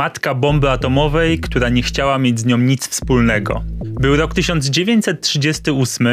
matka bomby atomowej, która nie chciała mieć z nią nic wspólnego. Był rok 1938,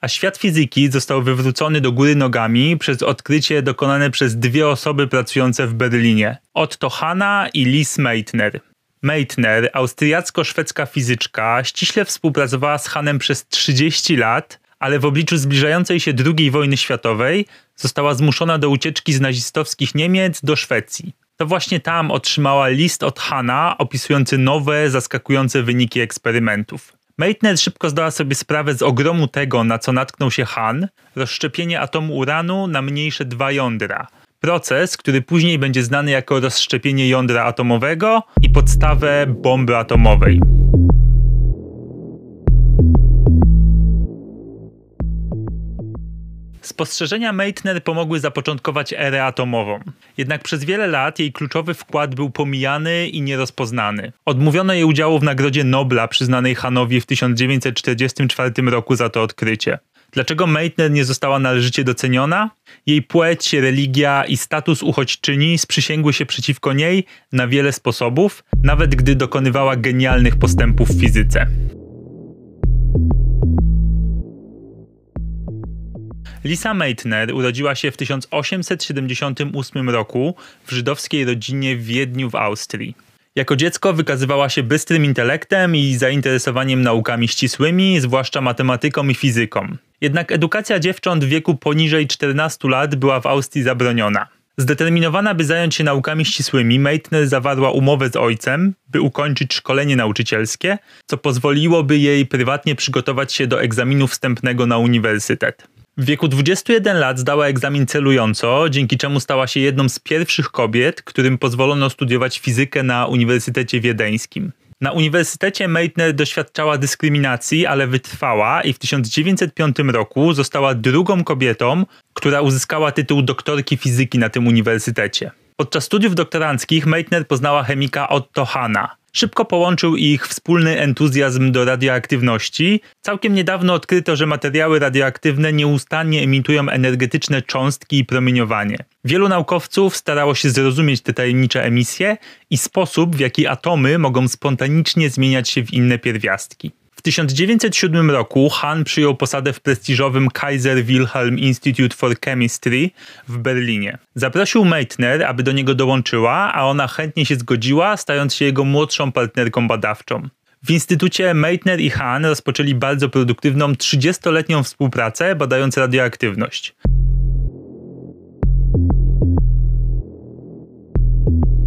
a świat fizyki został wywrócony do góry nogami przez odkrycie dokonane przez dwie osoby pracujące w Berlinie: Otto Hanna i Lis Meitner. Meitner, austriacko-szwedzka fizyczka, ściśle współpracowała z Hanem przez 30 lat, ale w obliczu zbliżającej się II wojny światowej została zmuszona do ucieczki z nazistowskich Niemiec do Szwecji. To właśnie tam otrzymała list od Hanna opisujący nowe, zaskakujące wyniki eksperymentów. Meitner szybko zdała sobie sprawę z ogromu tego, na co natknął się Han, rozszczepienie atomu uranu na mniejsze dwa jądra. Proces, który później będzie znany jako rozszczepienie jądra atomowego i podstawę bomby atomowej. Spostrzeżenia Meitner pomogły zapoczątkować erę atomową. Jednak przez wiele lat jej kluczowy wkład był pomijany i nierozpoznany. Odmówiono jej udziału w Nagrodzie Nobla przyznanej Hanowi w 1944 roku za to odkrycie. Dlaczego Meitner nie została należycie doceniona? Jej płeć, religia i status uchodźczyni sprzysięgły się przeciwko niej na wiele sposobów, nawet gdy dokonywała genialnych postępów w fizyce. Lisa Meitner urodziła się w 1878 roku w żydowskiej rodzinie w Wiedniu w Austrii. Jako dziecko wykazywała się bystrym intelektem i zainteresowaniem naukami ścisłymi, zwłaszcza matematyką i fizyką. Jednak edukacja dziewcząt w wieku poniżej 14 lat była w Austrii zabroniona. Zdeterminowana, by zająć się naukami ścisłymi, Meitner zawarła umowę z ojcem, by ukończyć szkolenie nauczycielskie, co pozwoliłoby jej prywatnie przygotować się do egzaminu wstępnego na uniwersytet. W wieku 21 lat zdała egzamin celująco, dzięki czemu stała się jedną z pierwszych kobiet, którym pozwolono studiować fizykę na Uniwersytecie Wiedeńskim. Na uniwersytecie Meitner doświadczała dyskryminacji, ale wytrwała i w 1905 roku została drugą kobietą, która uzyskała tytuł doktorki fizyki na tym uniwersytecie. Podczas studiów doktoranckich Meitner poznała chemika Otto Hanna. Szybko połączył ich wspólny entuzjazm do radioaktywności. Całkiem niedawno odkryto, że materiały radioaktywne nieustannie emitują energetyczne cząstki i promieniowanie. Wielu naukowców starało się zrozumieć te tajemnicze emisje i sposób, w jaki atomy mogą spontanicznie zmieniać się w inne pierwiastki. W 1907 roku Hahn przyjął posadę w prestiżowym Kaiser Wilhelm Institute for Chemistry w Berlinie. Zaprosił Meitner, aby do niego dołączyła, a ona chętnie się zgodziła, stając się jego młodszą partnerką badawczą. W instytucie Meitner i Hahn rozpoczęli bardzo produktywną 30-letnią współpracę badając radioaktywność.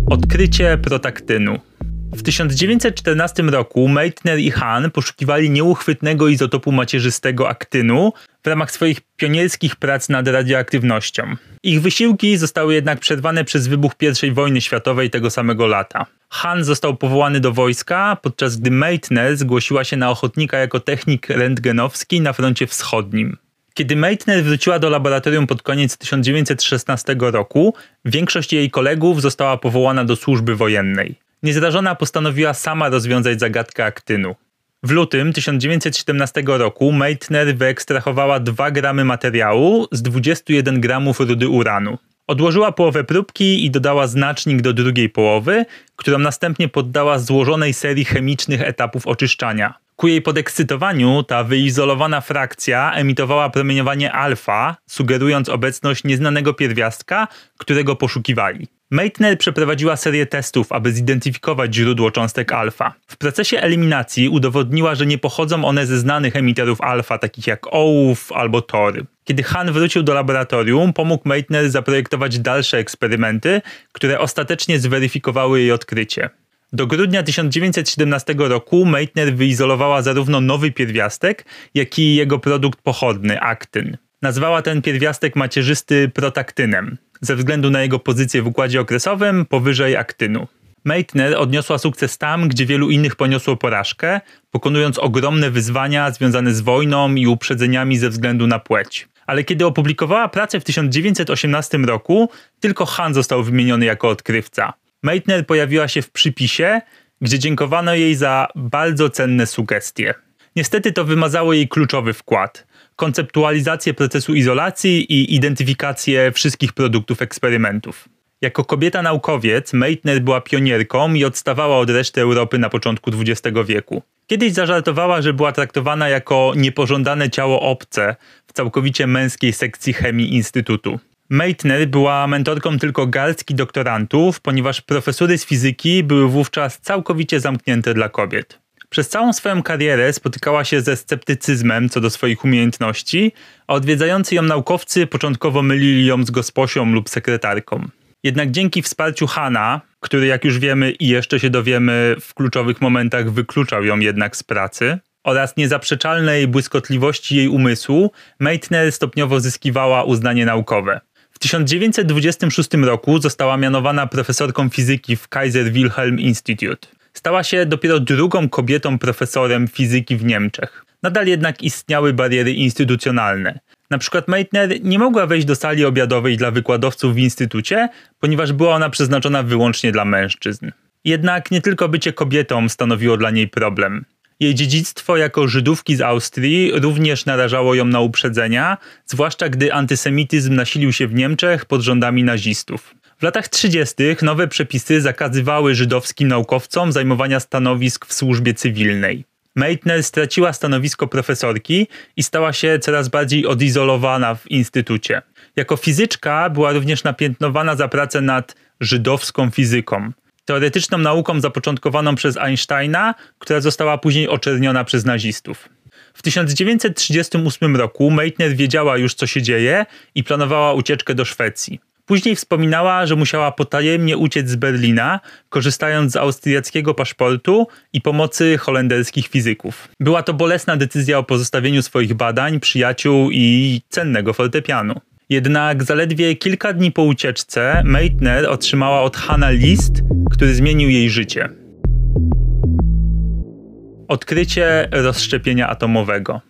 Odkrycie protaktynu. W 1914 roku Meitner i Hahn poszukiwali nieuchwytnego izotopu macierzystego aktynu w ramach swoich pionierskich prac nad radioaktywnością. Ich wysiłki zostały jednak przerwane przez wybuch I wojny światowej tego samego lata. Hahn został powołany do wojska, podczas gdy Meitner zgłosiła się na ochotnika jako technik rentgenowski na froncie wschodnim. Kiedy Meitner wróciła do laboratorium pod koniec 1916 roku, większość jej kolegów została powołana do służby wojennej. Niezrażona postanowiła sama rozwiązać zagadkę aktynu. W lutym 1917 roku Meitner wyekstrahowała 2 gramy materiału z 21 gramów rudy uranu. Odłożyła połowę próbki i dodała znacznik do drugiej połowy, którą następnie poddała złożonej serii chemicznych etapów oczyszczania. Ku jej podekscytowaniu ta wyizolowana frakcja emitowała promieniowanie alfa, sugerując obecność nieznanego pierwiastka, którego poszukiwali. Meitner przeprowadziła serię testów, aby zidentyfikować źródło cząstek alfa. W procesie eliminacji udowodniła, że nie pochodzą one ze znanych emiterów alfa, takich jak ołów albo tory. Kiedy Han wrócił do laboratorium, pomógł Meitner zaprojektować dalsze eksperymenty, które ostatecznie zweryfikowały jej odkrycie. Do grudnia 1917 roku Meitner wyizolowała zarówno nowy pierwiastek, jak i jego produkt pochodny, aktyn. Nazwała ten pierwiastek macierzysty protaktynem ze względu na jego pozycję w układzie okresowym powyżej aktynu. Meitner odniosła sukces tam, gdzie wielu innych poniosło porażkę, pokonując ogromne wyzwania związane z wojną i uprzedzeniami ze względu na płeć. Ale kiedy opublikowała pracę w 1918 roku, tylko Han został wymieniony jako odkrywca. Meitner pojawiła się w przypisie, gdzie dziękowano jej za bardzo cenne sugestie. Niestety to wymazało jej kluczowy wkład konceptualizację procesu izolacji i identyfikację wszystkich produktów eksperymentów. Jako kobieta naukowiec, Meitner była pionierką i odstawała od reszty Europy na początku XX wieku. Kiedyś zażartowała, że była traktowana jako niepożądane ciało obce w całkowicie męskiej sekcji chemii Instytutu. Meitner była mentorką tylko garstki doktorantów, ponieważ profesury z fizyki były wówczas całkowicie zamknięte dla kobiet. Przez całą swoją karierę spotykała się ze sceptycyzmem co do swoich umiejętności, a odwiedzający ją naukowcy początkowo mylili ją z gosposią lub sekretarką. Jednak dzięki wsparciu Hana, który jak już wiemy i jeszcze się dowiemy w kluczowych momentach wykluczał ją jednak z pracy, oraz niezaprzeczalnej błyskotliwości jej umysłu, Meitner stopniowo zyskiwała uznanie naukowe. W 1926 roku została mianowana profesorką fizyki w Kaiser Wilhelm Institute. Stała się dopiero drugą kobietą profesorem fizyki w Niemczech. Nadal jednak istniały bariery instytucjonalne. Na przykład Meitner nie mogła wejść do sali obiadowej dla wykładowców w instytucie, ponieważ była ona przeznaczona wyłącznie dla mężczyzn. Jednak nie tylko bycie kobietą stanowiło dla niej problem. Jej dziedzictwo jako Żydówki z Austrii również narażało ją na uprzedzenia, zwłaszcza gdy antysemityzm nasilił się w Niemczech pod rządami nazistów. W latach 30. nowe przepisy zakazywały żydowskim naukowcom zajmowania stanowisk w służbie cywilnej. Meitner straciła stanowisko profesorki i stała się coraz bardziej odizolowana w instytucie. Jako fizyczka była również napiętnowana za pracę nad żydowską fizyką, teoretyczną nauką zapoczątkowaną przez Einsteina, która została później oczerniona przez nazistów. W 1938 roku Meitner wiedziała już, co się dzieje i planowała ucieczkę do Szwecji. Później wspominała, że musiała potajemnie uciec z Berlina, korzystając z austriackiego paszportu i pomocy holenderskich fizyków. Była to bolesna decyzja o pozostawieniu swoich badań, przyjaciół i cennego fortepianu. Jednak zaledwie kilka dni po ucieczce Meitner otrzymała od Hanna list, który zmienił jej życie. Odkrycie rozszczepienia atomowego.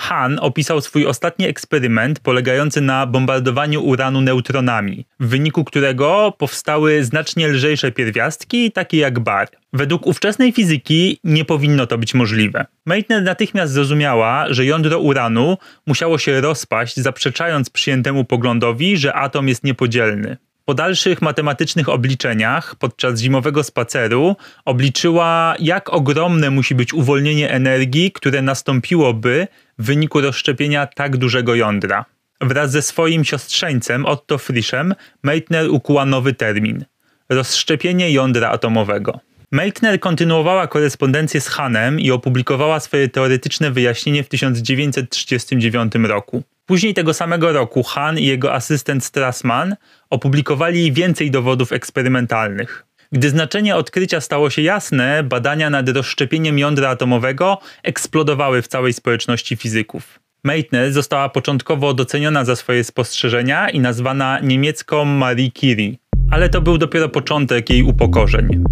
Hahn opisał swój ostatni eksperyment polegający na bombardowaniu uranu neutronami, w wyniku którego powstały znacznie lżejsze pierwiastki, takie jak bar. Według ówczesnej fizyki nie powinno to być możliwe. Meitner natychmiast zrozumiała, że jądro uranu musiało się rozpaść, zaprzeczając przyjętemu poglądowi, że atom jest niepodzielny. Po dalszych matematycznych obliczeniach podczas zimowego spaceru obliczyła, jak ogromne musi być uwolnienie energii, które nastąpiłoby w wyniku rozszczepienia tak dużego jądra. Wraz ze swoim siostrzeńcem Otto Frischem Meitner ukuła nowy termin rozszczepienie jądra atomowego. Meitner kontynuowała korespondencję z Hanem i opublikowała swoje teoretyczne wyjaśnienie w 1939 roku. Później tego samego roku Han i jego asystent Strassman opublikowali więcej dowodów eksperymentalnych. Gdy znaczenie odkrycia stało się jasne, badania nad rozszczepieniem jądra atomowego eksplodowały w całej społeczności fizyków. Meitner została początkowo doceniona za swoje spostrzeżenia i nazwana niemiecką Marie Curie, ale to był dopiero początek jej upokorzeń.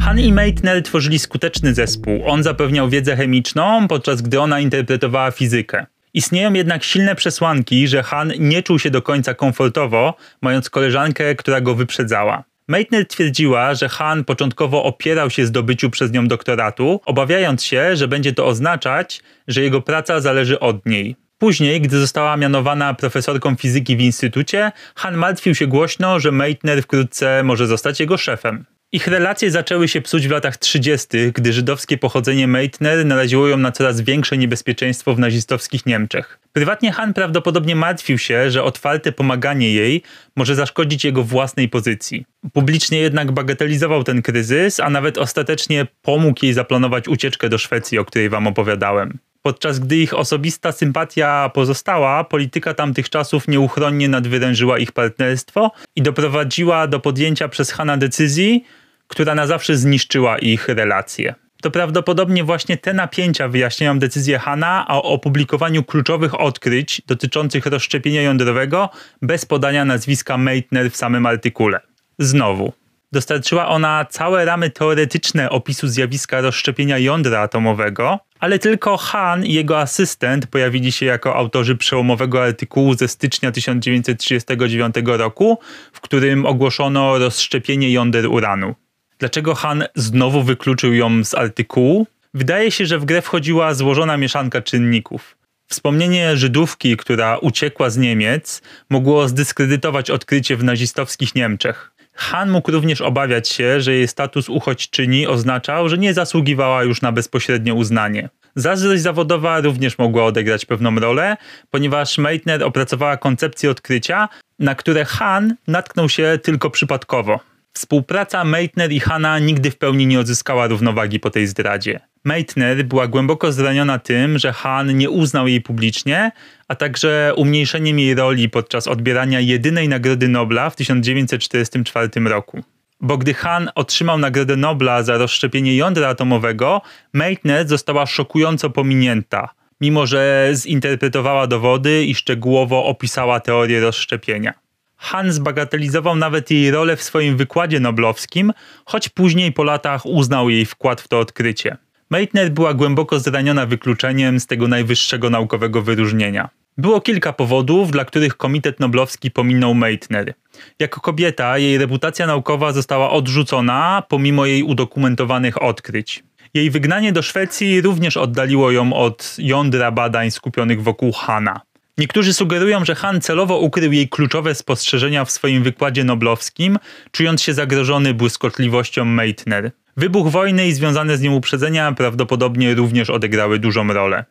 Han i Meitner tworzyli skuteczny zespół. On zapewniał wiedzę chemiczną, podczas gdy ona interpretowała fizykę. Istnieją jednak silne przesłanki, że Han nie czuł się do końca komfortowo, mając koleżankę, która go wyprzedzała. Meitner twierdziła, że Han początkowo opierał się zdobyciu przez nią doktoratu, obawiając się, że będzie to oznaczać, że jego praca zależy od niej. Później, gdy została mianowana profesorką fizyki w instytucie, Han martwił się głośno, że Meitner wkrótce może zostać jego szefem. Ich relacje zaczęły się psuć w latach 30., gdy żydowskie pochodzenie Meitner naraziło ją na coraz większe niebezpieczeństwo w nazistowskich Niemczech. Prywatnie Han prawdopodobnie martwił się, że otwarte pomaganie jej może zaszkodzić jego własnej pozycji. Publicznie jednak bagatelizował ten kryzys, a nawet ostatecznie pomógł jej zaplanować ucieczkę do Szwecji, o której wam opowiadałem. Podczas gdy ich osobista sympatia pozostała, polityka tamtych czasów nieuchronnie nadwyrężyła ich partnerstwo i doprowadziła do podjęcia przez Hana decyzji, która na zawsze zniszczyła ich relacje. To prawdopodobnie właśnie te napięcia wyjaśniają decyzję Hana o opublikowaniu kluczowych odkryć dotyczących rozszczepienia jądrowego bez podania nazwiska Meitner w samym artykule. Znowu, dostarczyła ona całe ramy teoretyczne opisu zjawiska rozszczepienia jądra atomowego, ale tylko Han i jego asystent pojawili się jako autorzy przełomowego artykułu ze stycznia 1939 roku, w którym ogłoszono rozszczepienie jąder uranu. Dlaczego Han znowu wykluczył ją z artykułu? Wydaje się, że w grę wchodziła złożona mieszanka czynników. Wspomnienie Żydówki, która uciekła z Niemiec, mogło zdyskredytować odkrycie w nazistowskich Niemczech. Han mógł również obawiać się, że jej status uchodźczyni oznaczał, że nie zasługiwała już na bezpośrednie uznanie. Zazdrość zawodowa również mogła odegrać pewną rolę, ponieważ Meitner opracowała koncepcję odkrycia, na które Han natknął się tylko przypadkowo. Współpraca Meitner i Hanna nigdy w pełni nie odzyskała równowagi po tej zdradzie. Meitner była głęboko zraniona tym, że Han nie uznał jej publicznie, a także umniejszeniem jej roli podczas odbierania jedynej Nagrody Nobla w 1944 roku. Bo gdy Han otrzymał Nagrodę Nobla za rozszczepienie jądra atomowego, Meitner została szokująco pominięta, mimo że zinterpretowała dowody i szczegółowo opisała teorię rozszczepienia. Han zbagatelizował nawet jej rolę w swoim wykładzie noblowskim, choć później po latach uznał jej wkład w to odkrycie. Meitner była głęboko zraniona wykluczeniem z tego najwyższego naukowego wyróżnienia. Było kilka powodów, dla których Komitet Noblowski pominął Meitner. Jako kobieta jej reputacja naukowa została odrzucona pomimo jej udokumentowanych odkryć. Jej wygnanie do Szwecji również oddaliło ją od jądra badań skupionych wokół Hana. Niektórzy sugerują, że Han celowo ukrył jej kluczowe spostrzeżenia w swoim wykładzie noblowskim, czując się zagrożony błyskotliwością Meitner. Wybuch wojny i związane z nią uprzedzenia prawdopodobnie również odegrały dużą rolę.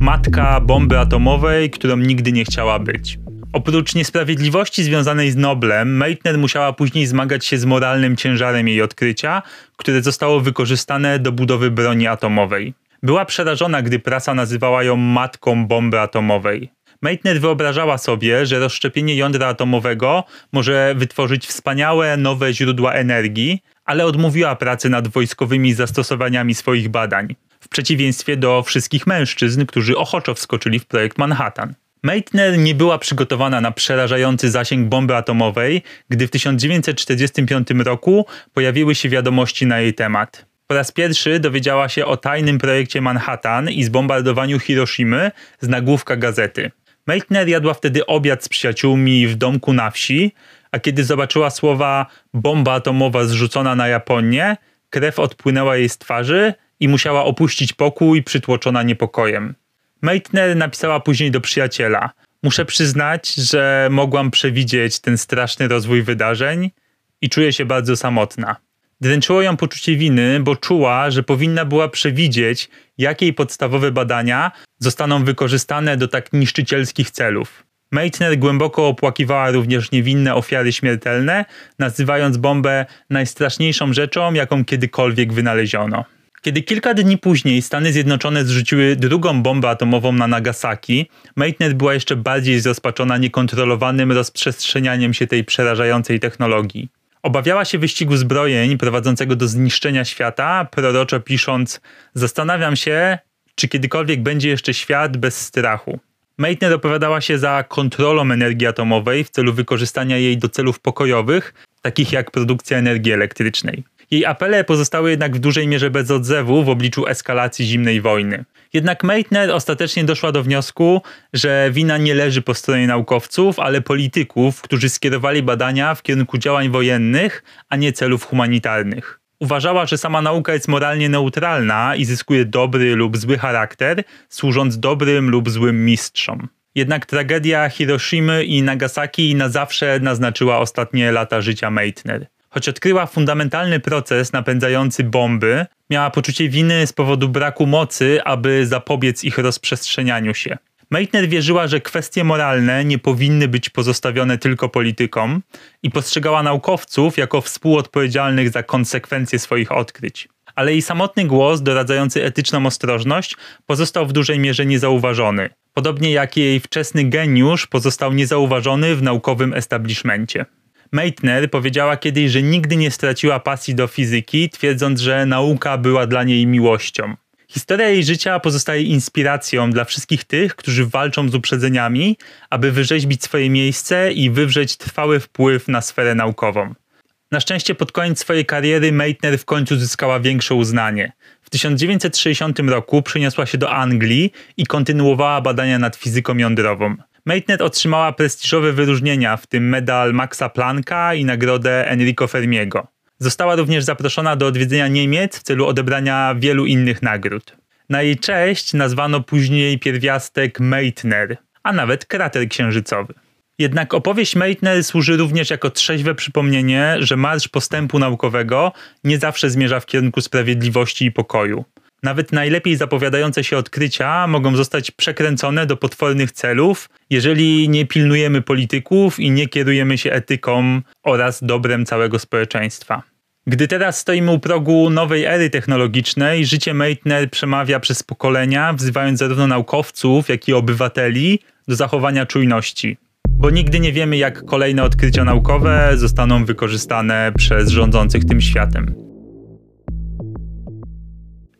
Matka bomby atomowej, którą nigdy nie chciała być. Oprócz niesprawiedliwości związanej z Noblem, Meitner musiała później zmagać się z moralnym ciężarem jej odkrycia, które zostało wykorzystane do budowy broni atomowej. Była przerażona, gdy prasa nazywała ją matką bomby atomowej. Meitner wyobrażała sobie, że rozszczepienie jądra atomowego może wytworzyć wspaniałe, nowe źródła energii, ale odmówiła pracy nad wojskowymi zastosowaniami swoich badań, w przeciwieństwie do wszystkich mężczyzn, którzy ochoczo wskoczyli w projekt Manhattan. Meitner nie była przygotowana na przerażający zasięg bomby atomowej, gdy w 1945 roku pojawiły się wiadomości na jej temat. Po raz pierwszy dowiedziała się o tajnym projekcie Manhattan i zbombardowaniu Hiroshimy z nagłówka gazety. Meitner jadła wtedy obiad z przyjaciółmi w domku na wsi, a kiedy zobaczyła słowa bomba atomowa zrzucona na Japonię, krew odpłynęła jej z twarzy i musiała opuścić pokój przytłoczona niepokojem. Meitner napisała później do przyjaciela: Muszę przyznać, że mogłam przewidzieć ten straszny rozwój wydarzeń i czuję się bardzo samotna. Dręczyło ją poczucie winy, bo czuła, że powinna była przewidzieć, jakie podstawowe badania zostaną wykorzystane do tak niszczycielskich celów. Meitner głęboko opłakiwała również niewinne ofiary śmiertelne, nazywając bombę najstraszniejszą rzeczą, jaką kiedykolwiek wynaleziono. Kiedy kilka dni później Stany Zjednoczone zrzuciły drugą bombę atomową na Nagasaki, Meitner była jeszcze bardziej zrozpaczona niekontrolowanym rozprzestrzenianiem się tej przerażającej technologii. Obawiała się wyścigu zbrojeń prowadzącego do zniszczenia świata, proroczo pisząc: Zastanawiam się, czy kiedykolwiek będzie jeszcze świat bez strachu. Meitner opowiadała się za kontrolą energii atomowej w celu wykorzystania jej do celów pokojowych, takich jak produkcja energii elektrycznej. Jej apele pozostały jednak w dużej mierze bez odzewu w obliczu eskalacji zimnej wojny. Jednak Meitner ostatecznie doszła do wniosku, że wina nie leży po stronie naukowców, ale polityków, którzy skierowali badania w kierunku działań wojennych, a nie celów humanitarnych. Uważała, że sama nauka jest moralnie neutralna i zyskuje dobry lub zły charakter, służąc dobrym lub złym mistrzom. Jednak tragedia Hiroshimy i Nagasaki na zawsze naznaczyła ostatnie lata życia Meitner. Choć odkryła fundamentalny proces napędzający bomby, miała poczucie winy z powodu braku mocy, aby zapobiec ich rozprzestrzenianiu się. Meitner wierzyła, że kwestie moralne nie powinny być pozostawione tylko politykom i postrzegała naukowców jako współodpowiedzialnych za konsekwencje swoich odkryć. Ale jej samotny głos, doradzający etyczną ostrożność, pozostał w dużej mierze niezauważony. Podobnie jak jej wczesny geniusz pozostał niezauważony w naukowym establishmencie. Meitner powiedziała kiedyś, że nigdy nie straciła pasji do fizyki, twierdząc, że nauka była dla niej miłością. Historia jej życia pozostaje inspiracją dla wszystkich tych, którzy walczą z uprzedzeniami, aby wyrzeźbić swoje miejsce i wywrzeć trwały wpływ na sferę naukową. Na szczęście pod koniec swojej kariery Meitner w końcu zyskała większe uznanie. W 1960 roku przeniosła się do Anglii i kontynuowała badania nad fizyką jądrową. Meitner otrzymała prestiżowe wyróżnienia, w tym medal Maxa Plancka i nagrodę Enrico Fermiego. Została również zaproszona do odwiedzenia Niemiec w celu odebrania wielu innych nagród. Na jej cześć nazwano później pierwiastek Meitner, a nawet krater księżycowy. Jednak opowieść Meitner służy również jako trzeźwe przypomnienie, że marsz postępu naukowego nie zawsze zmierza w kierunku sprawiedliwości i pokoju. Nawet najlepiej zapowiadające się odkrycia mogą zostać przekręcone do potwornych celów, jeżeli nie pilnujemy polityków i nie kierujemy się etyką oraz dobrem całego społeczeństwa. Gdy teraz stoimy u progu nowej ery technologicznej, życie Meitner przemawia przez pokolenia, wzywając zarówno naukowców, jak i obywateli do zachowania czujności. Bo nigdy nie wiemy, jak kolejne odkrycia naukowe zostaną wykorzystane przez rządzących tym światem.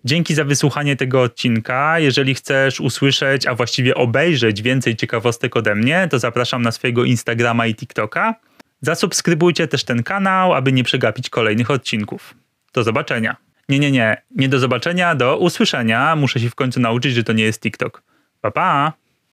Dzięki za wysłuchanie tego odcinka. Jeżeli chcesz usłyszeć, a właściwie obejrzeć więcej ciekawostek ode mnie, to zapraszam na swojego Instagrama i TikToka. Zasubskrybujcie też ten kanał, aby nie przegapić kolejnych odcinków. Do zobaczenia. Nie, nie, nie, nie do zobaczenia, do usłyszenia. Muszę się w końcu nauczyć, że to nie jest TikTok. Pa, pa!